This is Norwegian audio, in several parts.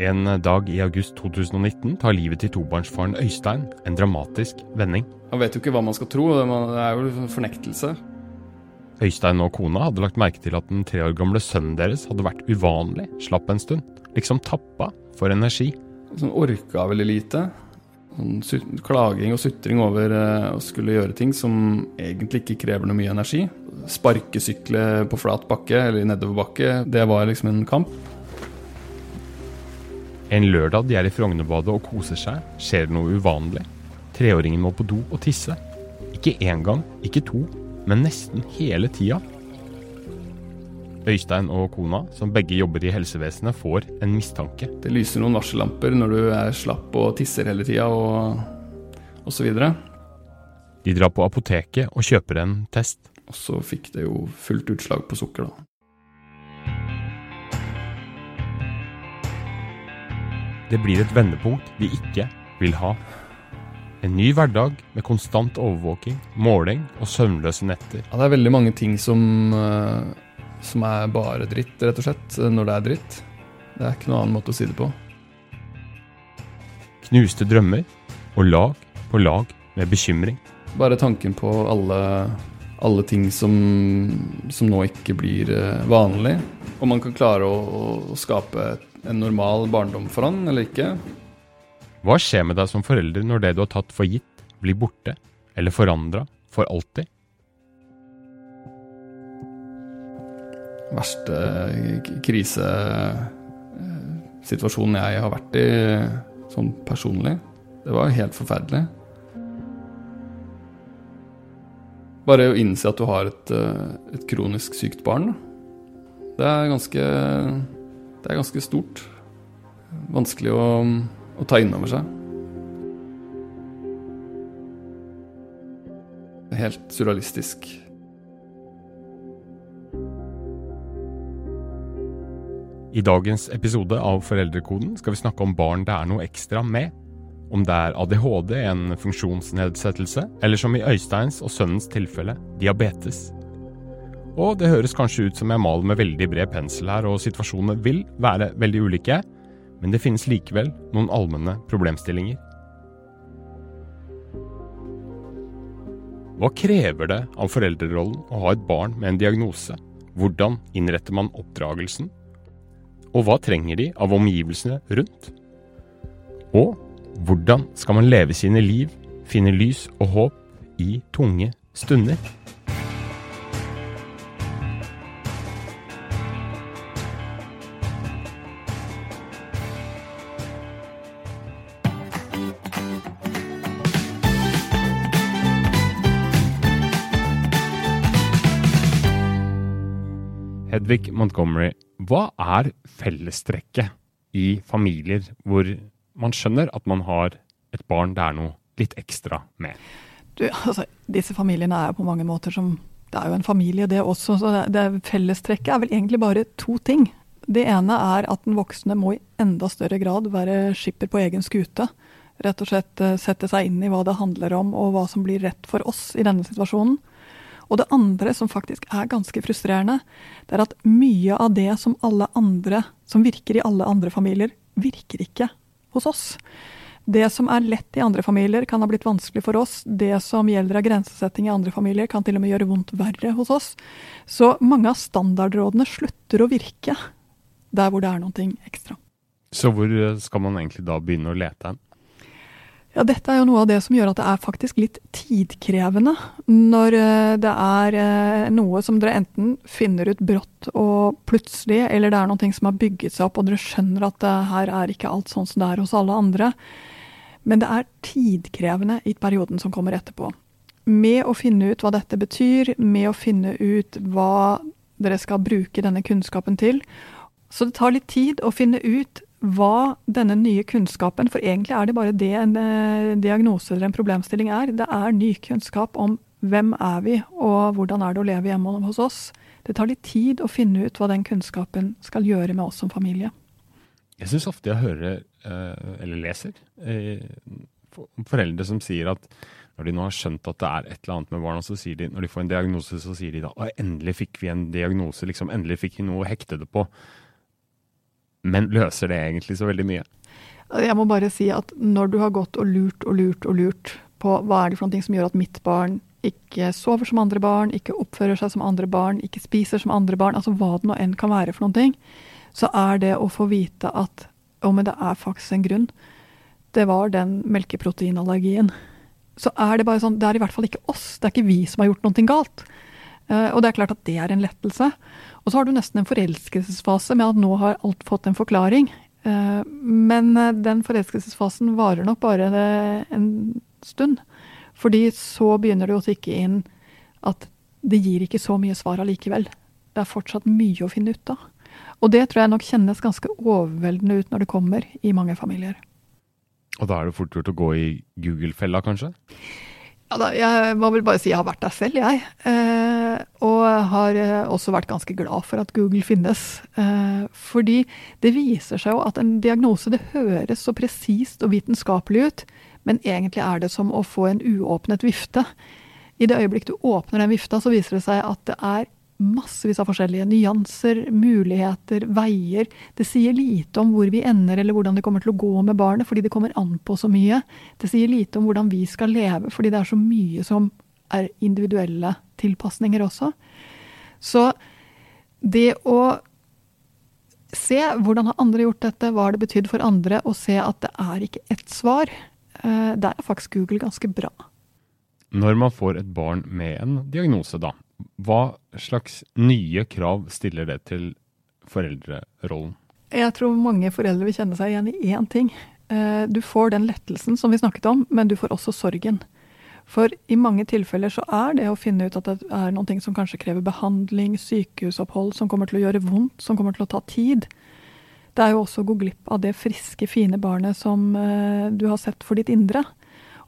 En dag i august 2019 tar livet til tobarnsfaren Øystein en dramatisk vending. Man vet jo ikke hva man skal tro, det er jo fornektelse. Øystein og kona hadde lagt merke til at den tre år gamle sønnen deres hadde vært uvanlig slapp en stund. Liksom tappa for energi. Sånn orka veldig lite. Sånn klaging og sutring over eh, å skulle gjøre ting som egentlig ikke krever noe mye energi. Sparkesykle på flat bakke eller nedoverbakke, det var liksom en kamp. En lørdag de er i Frognerbadet og koser seg, skjer det noe uvanlig. Treåringen må på do og tisse. Ikke én gang, ikke to, men nesten hele tida. Øystein og kona, som begge jobber i helsevesenet, får en mistanke. Det lyser noen varsellamper når du er slapp og tisser hele tida og osv. De drar på apoteket og kjøper en test. Og så fikk det jo fullt utslag på sukker, da. Det blir et vendepunkt vi ikke vil ha. En ny hverdag med konstant overvåking, måling og søvnløse netter. Ja, det er veldig mange ting som, eh, som er bare dritt, rett og slett, når det er dritt. Det er ikke noen annen måte å si det på. Knuste drømmer og lag på lag med bekymring. Bare tanken på alle, alle ting som, som, nå ikke blir eh, vanlig. Om man kan klare å, å skape et en normal barndom for han, eller ikke. Hva skjer med deg som forelder når det du har tatt for gitt, blir borte eller forandra for alltid? Verste krisesituasjonen jeg har vært i sånn personlig. Det var helt forferdelig. Bare å innse at du har et, et kronisk sykt barn, det er ganske det er ganske stort. Vanskelig å, å ta inn over seg. Helt surrealistisk. I dagens episode av Foreldrekoden skal vi snakke om barn det er noe ekstra med. Om det er ADHD, en funksjonsnedsettelse, eller som i Øysteins og sønnens tilfelle, diabetes. Og det høres kanskje ut som jeg maler med veldig bred pensel her, og situasjonene vil være veldig ulike, men det finnes likevel noen allmenne problemstillinger. Hva krever det av foreldrerollen å ha et barn med en diagnose? Hvordan innretter man oppdragelsen? Og hva trenger de av omgivelsene rundt? Og hvordan skal man leve sine liv, finne lys og håp i tunge stunder? Hedvig Montgomery, hva er fellestrekket i familier hvor man skjønner at man har et barn det er noe litt ekstra med? Du, altså, disse familiene er på mange måter som Det er jo en familie, det også. så det, det Fellestrekket er vel egentlig bare to ting. Det ene er at den voksne må i enda større grad være skipper på egen skute. Rett og slett eh, sette seg inn i hva det handler om, og hva som blir rett for oss i denne situasjonen. Og det andre som faktisk er ganske frustrerende, det er at mye av det som alle andre, som virker i alle andre familier, virker ikke hos oss. Det som er lett i andre familier, kan ha blitt vanskelig for oss. Det som gjelder av grensesetting i andre familier, kan til og med gjøre vondt verre hos oss. Så mange av standardrådene slutter å virke der hvor det er noe ekstra. Så hvor skal man egentlig da begynne å lete hen? Ja, dette er jo noe av det som gjør at det er faktisk litt tidkrevende. Når eh, det er eh, noe som dere enten finner ut brått og plutselig, eller det er noe som har bygget seg opp, og dere skjønner at det her er ikke alt sånn som det er hos alle andre. Men det er tidkrevende i perioden som kommer etterpå. Med å finne ut hva dette betyr, med å finne ut hva dere skal bruke denne kunnskapen til. Så det tar litt tid å finne ut hva denne nye kunnskapen For egentlig er det bare det en eh, diagnose eller en problemstilling er. Det er ny kunnskap om hvem er vi, og hvordan er det å leve hjemme hos oss. Det tar litt tid å finne ut hva den kunnskapen skal gjøre med oss som familie. Jeg syns ofte jeg hører, eh, eller leser, eh, foreldre som sier at når de nå har skjønt at det er et eller annet med barna, så sier de, når de får en diagnose, så sier de da endelig fikk vi en diagnose, liksom, endelig fikk vi noe å hekte det på. Men løser det egentlig så veldig mye? Jeg må bare si at når du har gått og lurt og lurt og lurt på hva er det for noe som gjør at mitt barn ikke sover som andre barn, ikke oppfører seg som andre barn, ikke spiser som andre barn, altså hva det nå enn kan være for noen ting, så er det å få vite at å, men det er faktisk en grunn. Det var den melkeproteinallergien. Så er det bare sånn, det er i hvert fall ikke oss, det er ikke vi som har gjort noe galt. Uh, og det er klart at det er en lettelse. Og så har du nesten en forelskelsesfase med at nå har alt fått en forklaring. Uh, men uh, den forelskelsesfasen varer nok bare en stund. Fordi så begynner det å tikke inn at det gir ikke så mye svar allikevel. Det er fortsatt mye å finne ut av. Og det tror jeg nok kjennes ganske overveldende ut når det kommer i mange familier. Og da er det fort gjort å gå i Google-fella, kanskje? Ja, da, jeg må vel bare si jeg har vært der selv, jeg. Eh, har eh, også vært ganske glad for at Google finnes. Eh, fordi det viser seg jo at en diagnose det høres så presist og vitenskapelig ut, men egentlig er det som å få en uåpnet vifte. I det øyeblikk du åpner den vifta, så viser det seg at det er massevis av forskjellige nyanser, muligheter, veier. Det sier lite om hvor vi ender eller hvordan det kommer til å gå med barnet, fordi det kommer an på så mye. Det sier lite om hvordan vi skal leve, fordi det er så mye som er individuelle tilpasninger også. Så det å se hvordan har andre gjort dette, hva har det betydd for andre, og se at det er ikke ett svar, Eh, der er faktisk Google ganske bra. Når man får et barn med en diagnose, da, hva slags nye krav stiller det til foreldrerollen? Jeg tror mange foreldre vil kjenne seg igjen i én ting. Eh, du får den lettelsen som vi snakket om, men du får også sorgen. For i mange tilfeller så er det å finne ut at det er noe som kanskje krever behandling, sykehusopphold, som kommer til å gjøre vondt, som kommer til å ta tid, det er jo også å gå glipp av det friske, fine barnet som uh, du har sett for ditt indre.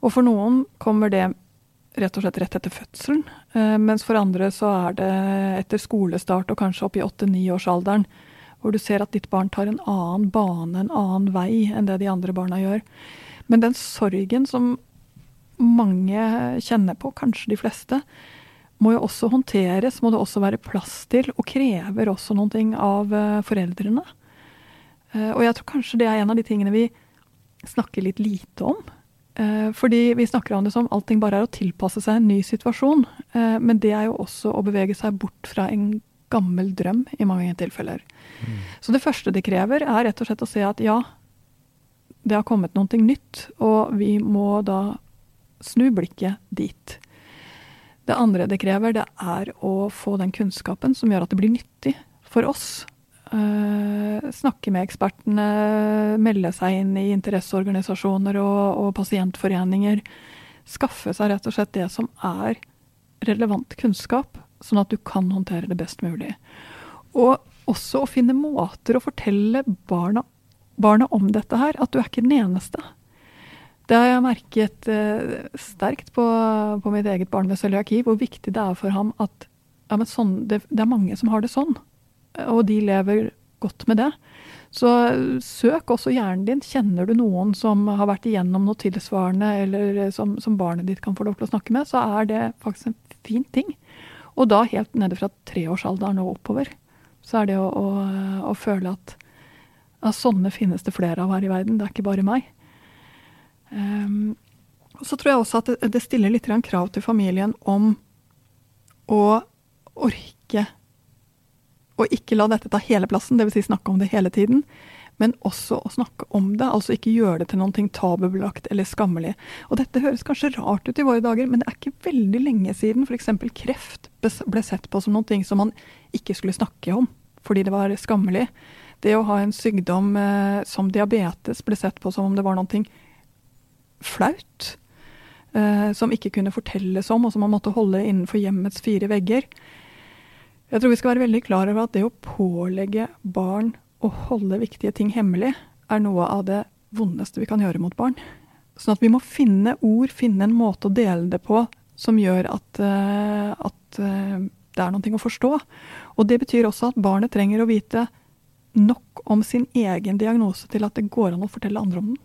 Og for noen kommer det rett og slett rett etter fødselen, uh, mens for andre så er det etter skolestart og kanskje opp i åtte-niårsalderen, hvor du ser at ditt barn tar en annen bane, en annen vei enn det de andre barna gjør. Men den sorgen som mange kjenner på, kanskje de fleste, må jo også håndteres, må det også være plass til, og krever også noe av uh, foreldrene. Eh, og jeg tror kanskje det er en av de tingene vi snakker litt lite om. Eh, fordi vi snakker om det som allting bare er å tilpasse seg en ny situasjon. Eh, men det er jo også å bevege seg bort fra en gammel drøm i mange tilfeller. Mm. Så det første det krever, er rett og slett å se at ja, det har kommet noe nytt, og vi må da snu blikket dit. Det andre det krever, det er å få den kunnskapen som gjør at det blir nyttig for oss Eh, snakke med ekspertene, melde seg inn i interesseorganisasjoner og, og, pasientforeninger. Skaffe seg rett og slett det som er relevant kunnskap, sånn at du kan håndtere det best mulig. Og også å finne måter å fortelle barna, barna om dette her, at du er ikke den eneste. Det har jeg merket eh, sterkt på, på, mitt eget barn med cøliaki, hvor viktig det er for ham at ja, sånn, det, det er mange som har det sånn og de lever godt med det. Så søk også hjernen din. Kjenner du noen som har vært igjennom noe tilsvarende, eller som, som, barnet ditt kan få lov til å snakke med, så er det faktisk en fin ting. Og da helt nede fra treårsalderen og oppover. Så er det å, å, å føle at, at, sånne finnes det flere av her i verden. Det er ikke bare meg. Um, så tror jeg også at det, stiller litt krav til familien om å orke å ikke la dette ta hele plassen, dvs. Si snakke om det hele tiden. Men også å snakke om det, altså ikke gjøre det til noe tabubelagt eller skammelig. Og dette høres kanskje rart ut i våre dager, men det er ikke veldig lenge siden f.eks. kreft ble sett på som noe som man ikke skulle snakke om fordi det var skammelig. Det å ha en sykdom eh, som diabetes ble sett på som om det var noe flaut. Eh, som ikke kunne fortelles om, og som man måtte holde innenfor hjemmets fire vegger. Jeg tror vi skal være veldig klar over at det å pålegge barn å holde viktige ting hemmelig, er noe av det vondeste vi kan gjøre mot barn. Sånn at vi må finne ord, finne en måte å dele det på som gjør at, uh, at uh, det er noe å forstå. Og det betyr også at barnet trenger å vite nok om sin egen diagnose til at det går an å fortelle andre om den.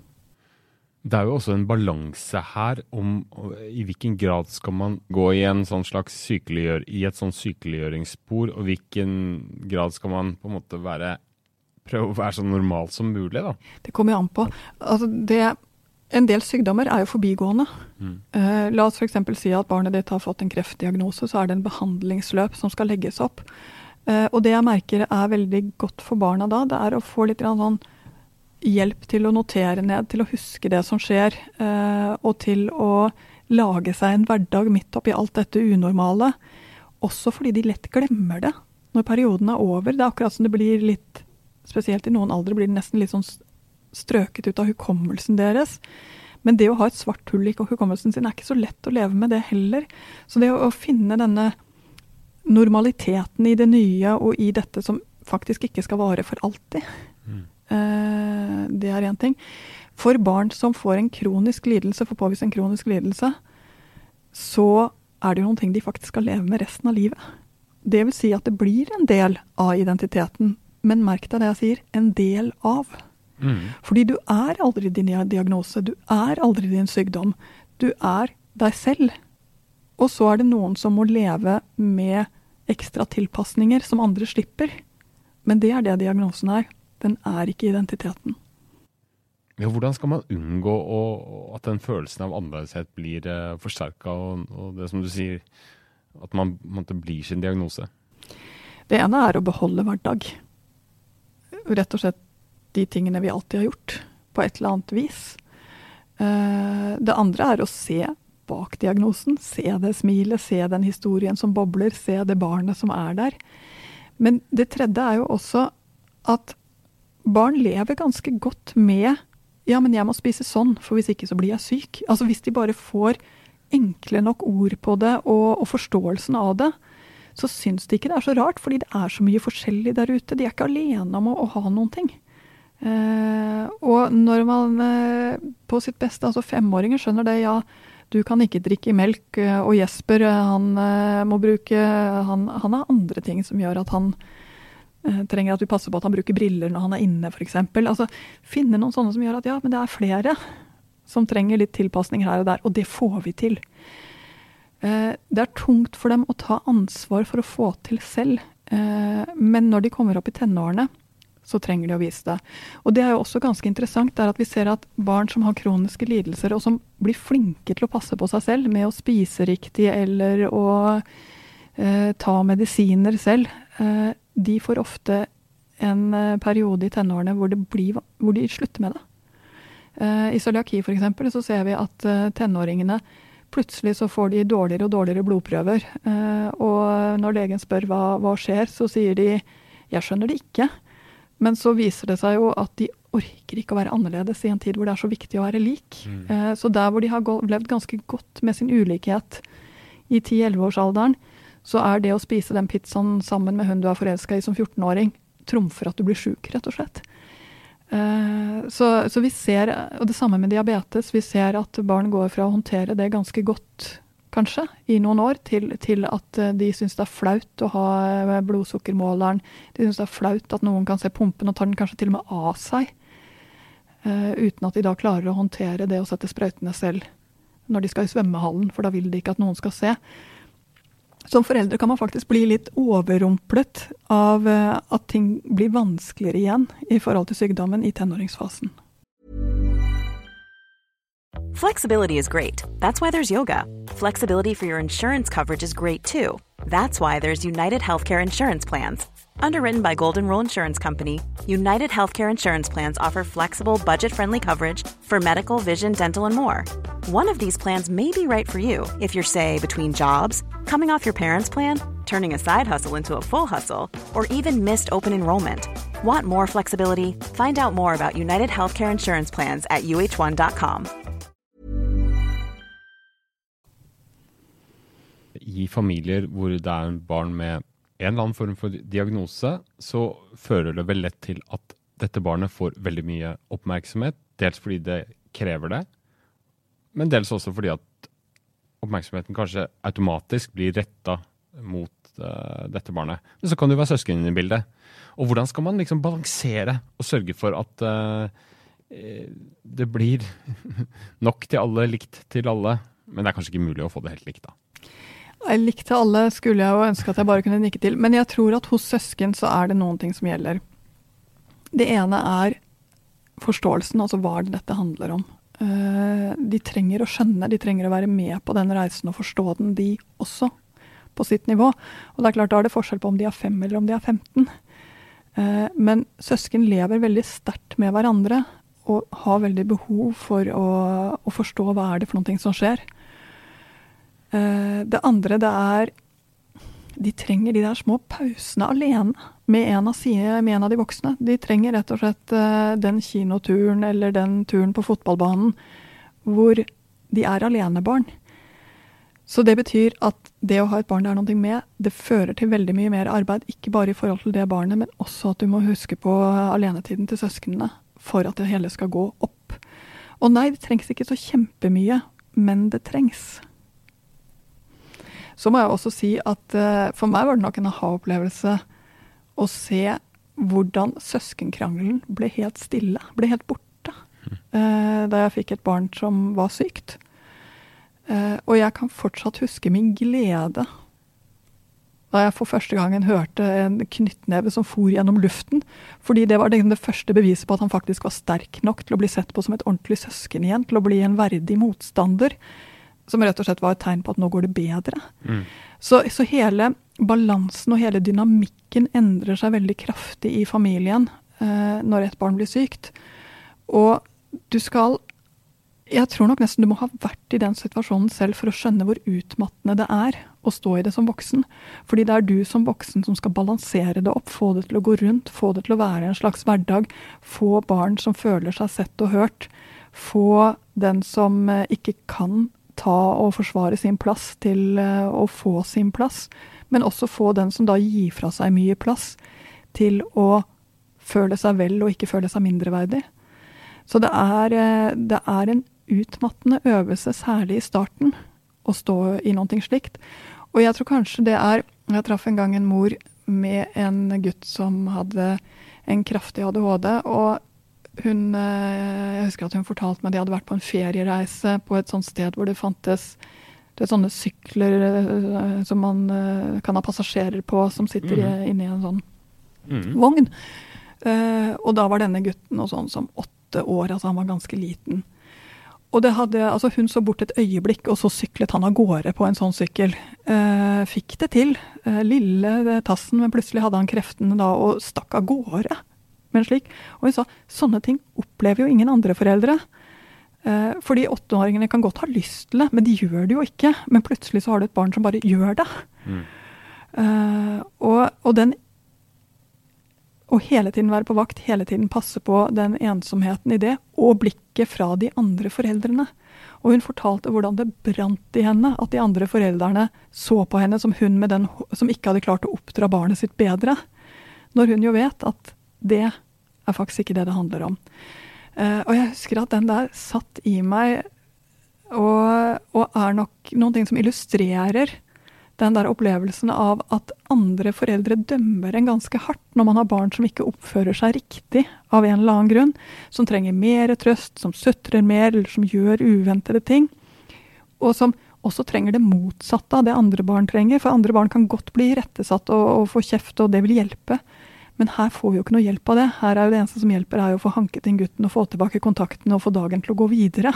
Det er jo også en balanse her om i hvilken grad skal man gå i en sånn i et sånn sykeliggjøringsspor, og hvilken grad skal man på en måte være prøve å være så normal som mulig, da. Det kommer an på. Altså det, en del sykdommer er jo forbigående. Mm. Uh, la oss f.eks. si at barnet ditt har fått en kreftdiagnose, så er det en behandlingsløp som skal legges opp. Uh, og det jeg merker er veldig godt for barna da, det er å få litt sånn hjelp til å notere ned, til å huske det som skjer, eh, og til å lage seg en hverdag midt oppi alt dette unormale. Også fordi de lett glemmer det når perioden er over. Det er akkurat som det blir litt spesielt i noen aldre, blir det nesten litt sånn strøket ut av hukommelsen deres. Men det å ha et svart hull i hukommelsen sin er ikke så lett å leve med det heller. Så det å, finne denne normaliteten i det nye og i dette som faktisk ikke skal vare for alltid, det er én ting. For barn som får en kronisk lidelse, får påvist en kronisk lidelse, så er det jo noen ting de faktisk skal leve med resten av livet. Det vil si at det blir en del av identiteten men merk deg det jeg sier, en del av. Mm. Fordi du er aldri din diagnose, du er aldri din sykdom. Du er deg selv. Og så er det noen som må leve med ekstra tilpasninger som andre slipper. Men det er det diagnosen er. Den er ikke identiteten. Ja, hvordan skal man unngå å, at den følelsen av annerledeshet blir eh, forsterka, og, og, det som du sier, at man, man blir sin diagnose? Det ene er å beholde hverdag rett og slett de tingene vi alltid har gjort, på et eller annet vis. Eh, det andre er å se bak diagnosen. Se det smilet, se den historien som bobler, se det barnet som er der. Men det tredje er jo også at barn lever ganske godt med ja, men jeg må spise sånn, for hvis ikke så blir jeg syk. Altså Hvis de bare får enkle nok ord på det og, og forståelsen av det, så syns de ikke det er så rart, fordi det er så mye forskjellig der ute. De er ikke alene om å, å ha noen ting. Eh, og når man eh, på sitt beste, altså femåringer skjønner det, ja, du kan ikke drikke melk, eh, og Jesper eh, han eh, må bruke han, han, har andre ting som gjør at han trenger at vi passer på at han bruker briller når han er inne, f.eks. Altså, finne noen sånne som gjør at ja, men det er flere som trenger litt tilpasning her og der, og det får vi til. Eh, det er tungt for dem å ta ansvar for å få til selv. Eh, men når de kommer opp i tenårene, så trenger de å vise det. Og det er jo også ganske interessant, det er at vi ser at barn som har kroniske lidelser, og som blir flinke til å passe på seg selv med å spise riktig eller å eh, ta medisiner selv, eh, de får ofte en eh, periode i tenårene hvor, blir, hvor de slutter med det. Eh, I cøliaki f.eks. så ser vi at tenåringene Plutselig så får de dårligere og dårligere blodprøver. Eh, og når legen spør hva, hva skjer, så sier de 'jeg skjønner det ikke'. Men så viser det seg jo at de orker ikke å være annerledes i en tid hvor det er så viktig å være lik. Mm. Eh, så der hvor de har levd ganske godt med sin ulikhet i 10-11-årsalderen, så er det å spise den pizzaen sammen med hun du er forelska i som 14-åring, trumfer at du blir sjuk, rett og slett. Eh, så, så, vi ser, og det samme med diabetes, vi ser at barn går fra å håndtere det ganske godt, kanskje, i noen år, til, til at eh, de syns det er flaut å ha eh, blodsukkermåleren. De syns det er flaut at noen kan se pumpen og tar den kanskje til og med av seg. uten at de da klarer å håndtere det å sette sprøytene selv når de skal i svømmehallen, for da vil de ikke at noen skal se. Som foreldre kan man faktisk bli litt overrumplet av eh, at ting blir vanskeligere igjen i forhold til sykdommen i tenåringsfasen. Flexibility is great. That's why there's yoga. Flexibility for your insurance coverage is great too. That's why there's United Healthcare Insurance Plans. Underwritten by Golden Rule Insurance Company, United Healthcare Insurance Plans offer flexible, budget friendly coverage for medical, vision, dental, and more. One of these plans may be right for you if you're, say, between jobs, coming off your parents' plan, turning a side hustle into a full hustle, or even missed open enrollment. Want more flexibility? Find out more about United Healthcare Insurance Plans at uh1.com. I familier hvor det er en barn med en eller annen form for diagnose, så fører det vel lett til at dette barnet får veldig mye oppmerksomhet. Dels fordi det krever det, men dels også fordi at oppmerksomheten kanskje automatisk blir retta mot uh, dette barnet. Men så kan det jo være søsken i bildet. Og hvordan skal man liksom balansere og sørge for at uh, det blir nok til alle, likt til alle? Men det er kanskje ikke mulig å få det helt likt, da. Likt til alle, skulle jeg jo ønske at jeg bare kunne nikke til. Men jeg tror at hos søsken så er det noen ting som gjelder. Det ene er forståelsen, altså hva det dette handler om. Eh, de trenger å skjønne, de trenger å være med på den reisen og forstå den, de også, på sitt nivå. Og det er klart, Da er det forskjell på om de er fem eller om de er 15. Eh, men søsken lever veldig sterkt med hverandre og har veldig behov for å, å forstå hva er det for noe som skjer. Eh, det andre det er de trenger de der små pausene alene med en av, sine, med en av de voksne. De trenger rett og slett uh, den kinoturen eller den turen på fotballbanen hvor de er alenebarn. Så det betyr at det å ha et barn det er noe med, det fører til veldig mye mer arbeid. Ikke bare i forhold til det barnet, men også at du må huske på alenetiden til søsknene for at det hele skal gå opp. Og nei, det trengs ikke så kjempemye, men det trengs. Så må jeg også si at uh, for meg var det nok en aha-opplevelse å se hvordan søskenkrangelen ble helt stille, ble helt borte, uh, da jeg fikk et barn som var sykt. Uh, og jeg kan fortsatt huske min glede da jeg for første gangen hørte en knyttneve som for gjennom luften. Fordi det var det, det første beviset på at han faktisk var sterk nok til å bli sett på som et ordentlig søsken igjen, til å bli en verdig motstander. Som rett og slett var et tegn på at nå går det bedre. Mm. Så, så, hele balansen og hele dynamikken endrer seg veldig kraftig i familien eh, når et barn blir sykt. Og du skal Jeg tror nok nesten du må ha vært i den situasjonen selv for å skjønne hvor utmattende det er å stå i det som voksen. Fordi det er du som voksen som skal balansere det opp, få det til å gå rundt, få det til å være en slags hverdag. Få barn som føler seg sett og hørt. Få den som eh, ikke kan ta og forsvare sin plass til eh, å få sin plass, men også få den som da gir fra seg mye plass, til å føle seg vel og ikke føle seg mindreverdig. Så det er, eh, det er en utmattende øvelse, særlig i starten, å stå i noe slikt. Og jeg tror kanskje det er Jeg traff en gang en mor med en gutt som hadde en kraftig ADHD. og hun, eh, jeg husker at hun fortalte meg at de hadde vært på en feriereise på et sånt sted hvor det fantes det er sånne sykler uh, som man uh, kan ha passasjerer på, som sitter mm. inni en sånn mm. vogn. Uh, og da var denne gutten og sånn som åtte år, altså han var ganske liten. Og det hadde, altså Hun så bort et øyeblikk, og så syklet han av gårde på en sånn sykkel. fikk det til. lille tassen, men plutselig hadde han kreftene da og stakk av gårde med en slik. Og hun sa sånne ting opplever jo ingen andre foreldre. Eh, fordi åtteåringene kan godt ha lyst til det, men de gjør det jo ikke. Men plutselig så har du et barn som bare gjør det. Mm. Eh, og, og, den Å hele tiden være på vakt, hele tiden passe på den ensomheten i det, og blikket fra de andre foreldrene. Og hun fortalte hvordan det brant i henne at de andre foreldrene så på henne som hun med den som ikke hadde klart å oppdra barnet sitt bedre. Når hun jo vet at det er faktisk ikke det det handler om. Uh, og jeg husker at den der satt i meg, og, og er nok noen ting som illustrerer den der opplevelsen av at andre foreldre dømmer en ganske hardt når man har barn som ikke oppfører seg riktig av en eller annen grunn, som trenger mer trøst, som sutrer mer, eller som gjør uventede ting. Og som også trenger det motsatte av det andre barn trenger. For andre barn kan godt bli rettesatt og, og få kjeft, og det vil hjelpe. Men her får vi jo ikke noe hjelp av det. Her er jo det eneste som hjelper, er jo å få hanket inn gutten og få tilbake kontakten og få dagen til å gå videre.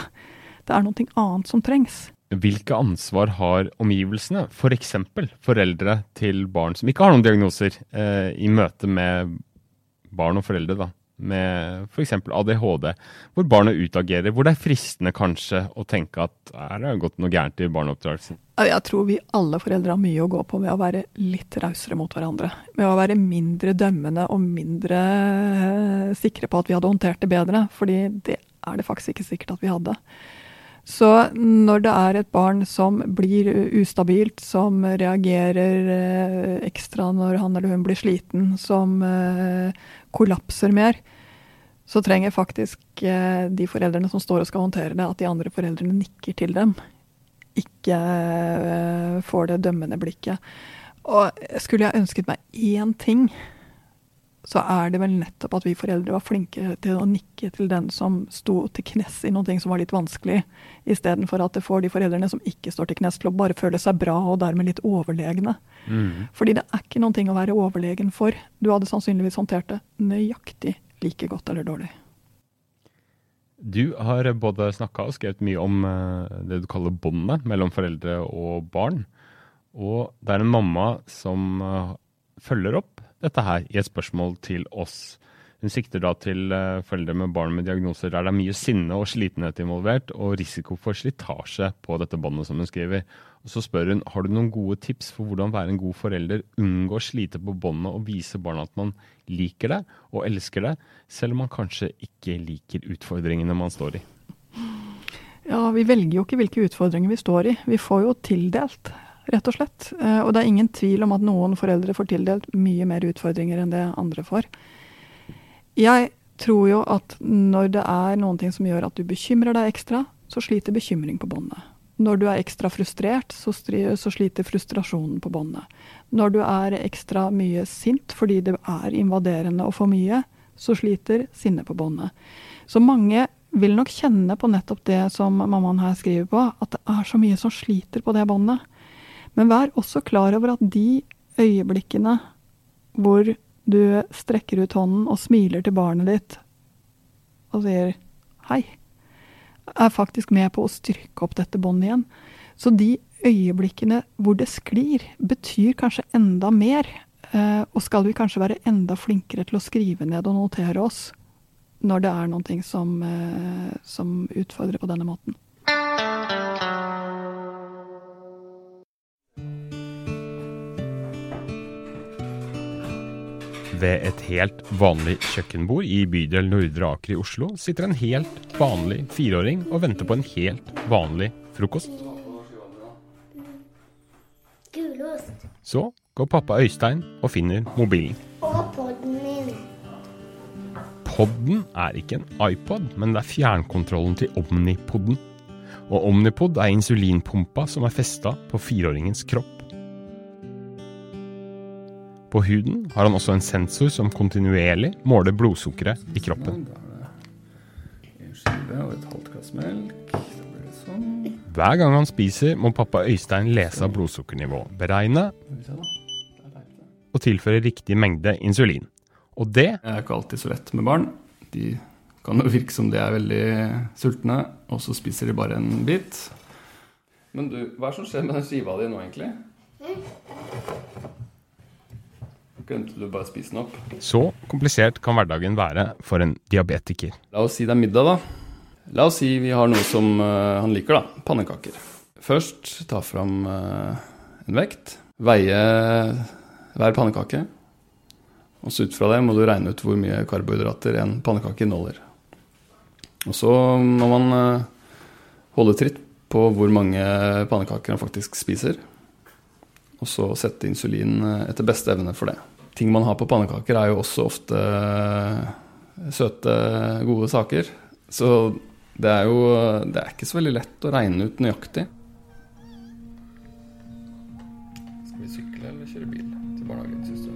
Det er noe annet som trengs. Hvilke ansvar har omgivelsene, f.eks. For foreldre til barn som ikke har noen diagnoser, eh, i møte med barn og foreldre, da? Med f.eks. ADHD, hvor barna utagerer, hvor det er fristende kanskje å tenke at er det gått noe gærent i barneoppdragelsen? Jeg tror vi alle foreldre har mye å gå på med å være litt rausere mot hverandre. Med å være mindre dømmende og mindre eh, sikre på at vi hadde håndtert det bedre. Fordi det er det faktisk ikke sikkert at vi hadde. Så når det er et barn som blir ustabilt, som reagerer eh, ekstra når han eller hun blir sliten, som eh, kollapser mer, så trenger faktisk eh, de foreldrene som står og skal håndtere det, at de andre foreldrene nikker til dem. Ikke eh, får det dømmende blikket. Og skulle jeg ønsket meg én ting, så er det vel nettopp at vi foreldre var flinke til å nikke til den som sto til knes i noe som var litt vanskelig, istedenfor at det får de foreldrene som ikke står til knes, til å bare føle seg bra og dermed litt overlegne. Mm. Fordi det er ikke noen ting å være overlegen for. Du hadde sannsynligvis håndtert det nøyaktig like godt eller dårlig. Du har både snakka og skrevet mye om eh, det du kaller båndet mellom foreldre og barn. Og det er en mamma som eh, følger opp dette her i et spørsmål til oss. Hun sikter da til eh, foreldre med barn med diagnoser der det er mye sinne og slitenhet involvert, og risiko for slitasje på dette båndet, som hun skriver. Og Så spør hun har du noen gode tips for hvordan være en god forelder, unngå å slite på båndet og vise barna at man liker det og elsker det, selv om man kanskje ikke liker utfordringene man står i. Ja, vi velger jo ikke hvilke utfordringer vi står i. Vi får jo tildelt, rett og slett. Eh, og det er ingen tvil om at noen foreldre får tildelt mye mer utfordringer enn det andre får. Jeg tror jo at når det er noen ting som gjør at du bekymrer deg ekstra, så sliter bekymring på båndet. Når du er ekstra frustrert, så, så sliter frustrasjonen på båndet. Når du er ekstra mye sint fordi det er invaderende og for mye, så sliter sinnet på båndet. Så mange vil nok kjenne på nettopp det som mammaen her skriver på, at det er så mye som sliter på det båndet. Men vær også klar over at de øyeblikkene hvor du strekker ut hånden og smiler til barnet ditt og sier hei, er faktisk med på å styrke opp dette båndet igjen. Så de øyeblikkene hvor det sklir, betyr kanskje enda mer. Eh, og skal vi kanskje være enda flinkere til å skrive ned og notere oss når det er noe som, eh, som utfordrer på denne måten. Ved et helt vanlig kjøkkenbord i bydel Nordre Aker i Oslo sitter en helt vanlig fireåring og venter på en helt vanlig frokost. Gulost. Så går pappa Øystein og finner mobilen. Og podden min. Podden er ikke en iPod, men det er fjernkontrollen til Omnipoden. Og Omnipod er insulinpumpa som er festa på fireåringens kropp. På huden har han også en sensor som kontinuerlig måler blodsukkeret i kroppen. Sånn. Hver gang han spiser, må pappa Øystein lese av blodsukkernivå, beregne jeg. og tilføre riktig mengde insulin. Og det Det er ikke alltid så lett med barn. De kan jo virke som de er veldig sultne, og så spiser de bare en bit. Men du, hva er det som skjer med den skiva di nå, egentlig? Glemte du bare å spise den opp? Så komplisert kan hverdagen være for en diabetiker. La oss si det er middag, da. La oss si vi har noe som eh, han liker, da. Pannekaker. Først ta fram eh, en vekt. Veie hver pannekake. Og så ut fra det må du regne ut hvor mye karbohydrater en pannekake inneholder. Og så må man eh, holde tritt på hvor mange pannekaker han faktisk spiser. Og så sette insulin etter beste evne for det. Ting man har på pannekaker, er jo også ofte eh, søte, gode saker. Så det er jo det er ikke så veldig lett å regne ut nøyaktig. Skal vi sykle eller kjøre bil til barnehagen, syns du?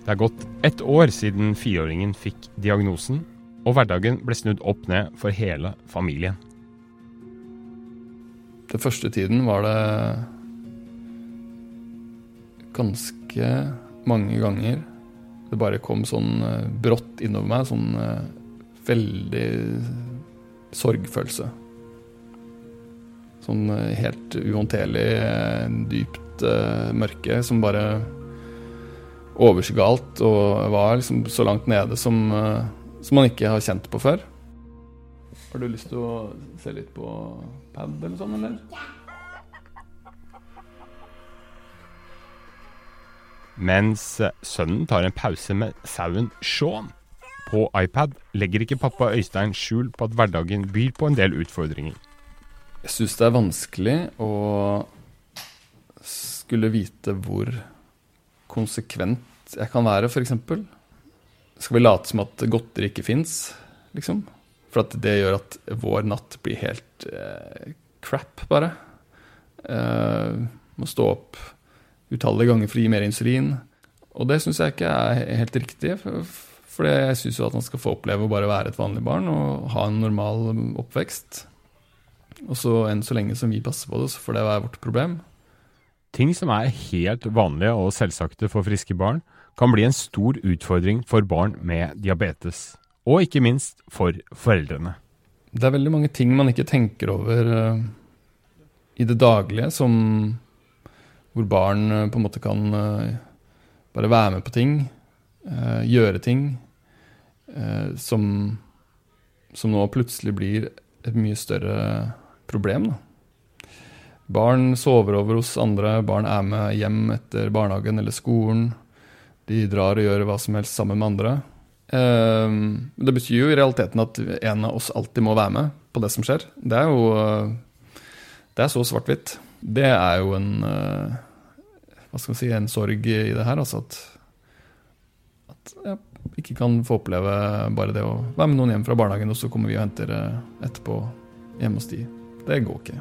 Det er gått ett år siden fireåringen fikk diagnosen, og hverdagen ble snudd opp ned for hele familien. Den første tiden var det ganske mange ganger det bare kom sånn eh, brått innover meg, sånn eh, veldig sorgfølelse. Sånn eh, helt uhåndterlig, dypt mørke som bare overskygga alt og var liksom så langt nede som, som man ikke har kjent på før. Har du lyst til å se litt på pad eller sånn, eller? Mens sønnen tar en pause med sauen Sean på iPad, legger ikke pappa Øystein skjul på at hverdagen byr på en del utfordringer. Jeg syns det er vanskelig å skulle vite hvor konsekvent jeg kan være, f.eks. Skal vi late som at godteri ikke fins, liksom? For at det gjør at vår natt blir helt eh, crap, bare. Eh, må stå opp utallige ganger for å gi mer insulin. Og det syns jeg ikke er helt riktig. For, for jeg syns jo at han skal få oppleve å bare være et vanlig barn og ha en normal oppvekst. Og så enn så lenge som vi passer på det, så får det være vårt problem. Ting som er helt vanlige og selvsagte for friske barn, kan bli en stor utfordring for barn med diabetes. Og ikke minst for foreldrene. Det er veldig mange ting man ikke tenker over uh, i det daglige, som hvor barn uh, på en måte kan uh, bare være med på ting, gjøre ting, som, som nå plutselig blir et mye større problem. Da. Barn sover over hos andre, barn er med hjem etter barnehagen eller skolen. De drar og gjør hva som helst sammen med andre. Det betyr jo i realiteten at en av oss alltid må være med på det som skjer. Det er jo Det er så svart-hvitt. Det er jo en eh, Hva skal man si En sorg i det her, altså at, at jeg ikke kan få oppleve bare det å være med noen hjem fra barnehagen, og så kommer vi og henter eh, etterpå hjemme hos de. Det går ikke.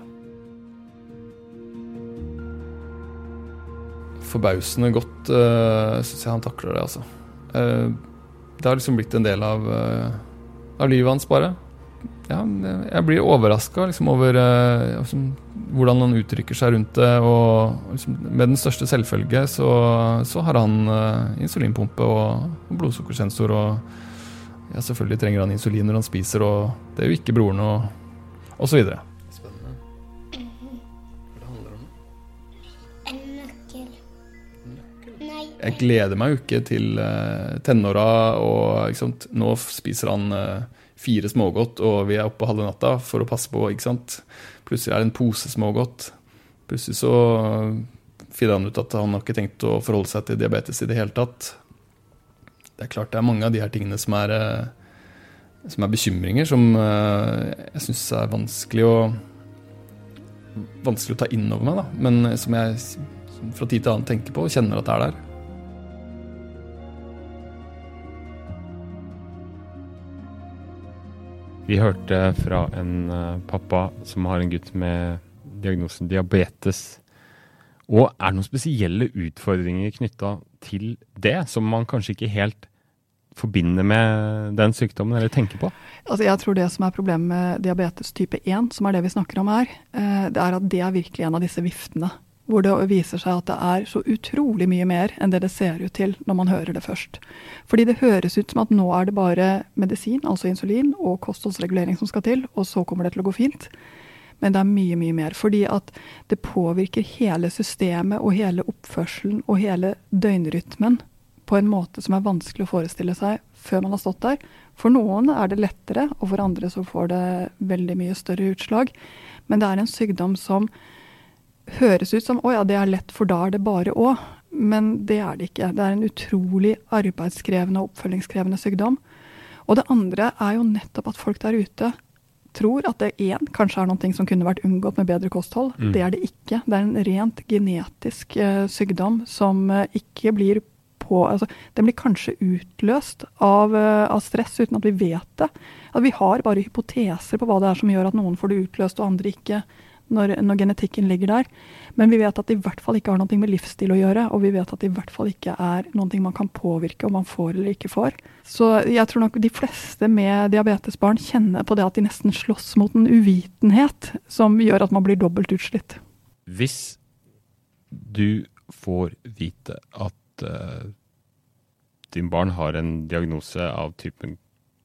Forbausende godt uh, eh, syns jeg han takler det, altså. Det har liksom blitt en del av, av livet hans, bare. Ja, jeg blir overraska liksom, over uh, liksom, hvordan han uttrykker seg rundt det. Og liksom, med den største selvfølge så, så har han uh, insulinpumpe og, og blodsukkersensor. Og ja, selvfølgelig trenger han insulin når han spiser, og det er jo ikke broren, og, og så videre. jeg gleder meg jo ikke til uh, tenåra, og sant, nå spiser han uh, fire smågodt, og vi er oppe halve natta for å passe på. ikke sant? Plutselig er det en pose smågodt. Plutselig så finner han ut at han har ikke tenkt å forholde seg til diabetes i det hele tatt. Det er klart det er mange av de her tingene som er, uh, som er bekymringer, som jeg syns er vanskelig å vanskelig å ta inn over meg, da. men som jeg fra tid til annen tenker på og kjenner at det er der. Vi hørte fra en uh, pappa som har en gutt med diagnosen diabetes. Og er det noen spesielle utfordringer knytta til det, som man kanskje ikke helt forbinder med den sykdommen, eller tenker på? Altså jeg tror det som er problemet med diabetes type 1, som er det vi snakker om her, uh, det er at det er virkelig en av disse viftene hvor det viser seg at det er så utrolig mye mer enn det det ser ut til når man hører det først. Fordi det høres ut som at nå er det bare medisin, altså insulin, og kostholdsregulering som skal til, og så kommer det til å gå fint. Men det er mye, mye mer. Fordi at det påvirker hele systemet og hele oppførselen og hele døgnrytmen på en måte som er vanskelig å forestille seg før man har stått der. For noen er det lettere, og for andre så får det veldig mye større utslag. Men det er en sykdom som høres ut som å ja, det er lett, for da er det bare å. Men det er det ikke. Det er en utrolig arbeidskrevende og oppfølgingskrevende sykdom. Og det andre er jo nettopp at folk der ute tror at det én kanskje er noe som kunne vært unngått med bedre kosthold. Mm. Det er det ikke. Det er en rent genetisk uh, sykdom som uh, ikke blir på altså, Den blir kanskje utløst av, uh, av, stress uten at vi vet det. At vi har bare hypoteser på hva det er som gjør at noen får det utløst og andre ikke når, når, genetikken ligger der. Men vi vet at det i hvert fall ikke har noe med livsstil å gjøre, og vi vet at det i hvert fall ikke er noe man kan påvirke om man får eller ikke får. Så jeg tror nok de fleste med diabetesbarn kjenner på det at de nesten slåss mot en uvitenhet som gjør at man blir dobbelt utslitt. Hvis du får vite at uh, din barn har en diagnose av typen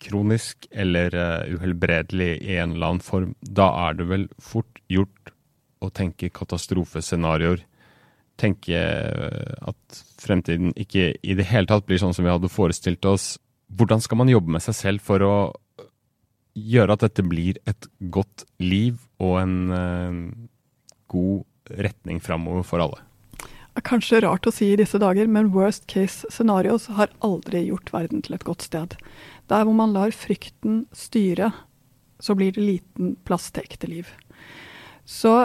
kronisk eller uh, uhelbredelig i en eller annen form, da er det vel fort gjort å tenke katastrofescenarioer. Tenke uh, at fremtiden ikke i det hele tatt blir sånn som vi hadde forestilt oss. Hvordan skal man jobbe med seg selv for å gjøre at dette blir et godt liv og en god retning framover for alle? Kanskje rart å si i disse dager, men worst case scenarios har aldri gjort verden til et godt sted. Der hvor man lar frykten styre, så blir det liten plass til ekte liv. Så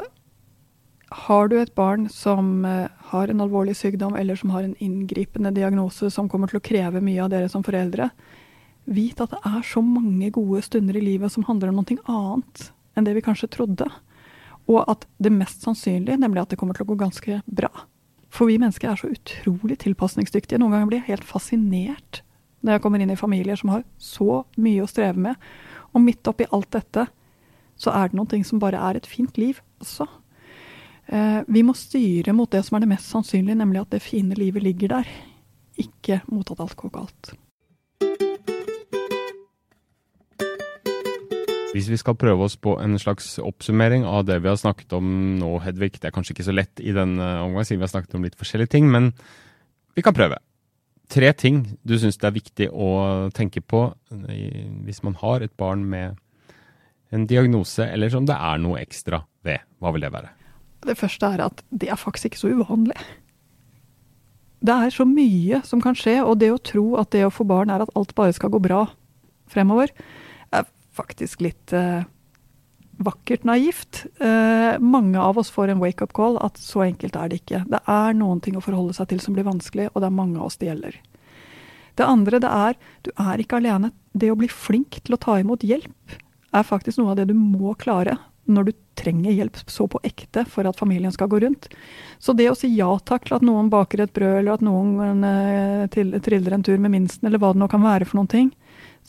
har du et barn som eh, har en alvorlig sykdom, eller som har en inngripende diagnose som kommer til å kreve mye av dere som foreldre, vit at det er så mange gode stunder i livet som handler om noe annet enn det vi kanskje trodde. Og at det mest sannsynlige, nemlig at det kommer til å gå ganske bra. For vi mennesker er så utrolig tilpasningsdyktige. Noen ganger blir jeg helt fascinert når jeg kommer inn i familier som har så mye å streve med. Og midt oppi alt dette, så er det noen ting som bare er et fint liv også. Eh, vi må styre mot det som er det mest sannsynlige, nemlig at det fine livet ligger der. Ikke mot at alt går galt. Hvis vi skal prøve oss på en slags oppsummering av det vi har snakket om nå, Hedvig. Det er kanskje ikke så lett i denne omgang, siden vi har snakket om litt forskjellige ting, men vi kan prøve. Tre ting du syns det er viktig å tenke på hvis man har et barn med en diagnose, eller som det er noe ekstra ved. Hva vil det være? Det første er at det er faktisk ikke så uvanlig. Det er så mye som kan skje, og det å tro at det å få barn er at alt bare skal gå bra fremover, er faktisk litt eh, vakkert naivt. Eh, mange av oss får en wake-up call at så enkelt er det ikke. Det er noen ting å forholde seg til som blir vanskelig, og det er mange av oss det gjelder. Det andre det er du er ikke alene. Det å bli flink til å ta imot hjelp er faktisk noe av det du må klare når du trenger hjelp så på ekte for at familien skal gå rundt. Så det å si ja takk til at noen baker et brød, eller at noen eh, triller en tur med minsten, eller hva det nå kan være for noen ting,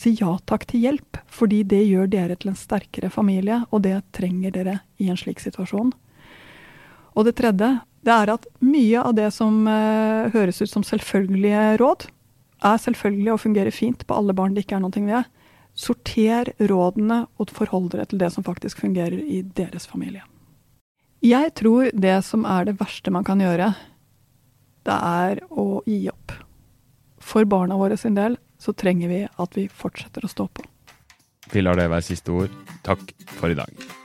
Si ja takk til hjelp, fordi det gjør dere til en sterkere familie, og det trenger dere i en slik situasjon. Og det tredje, det er at mye av det som eh, høres ut som selvfølgelige råd, er selvfølgelig og fungerer fint på alle barn det ikke er noe ved. Sorter rådene og forhold dere til det som faktisk fungerer i deres familie. Jeg tror det som er det verste man kan gjøre, det er å gi opp. For barna våre sin del så trenger vi at vi fortsetter å stå på. Vi lar det være siste ord. Takk for i dag.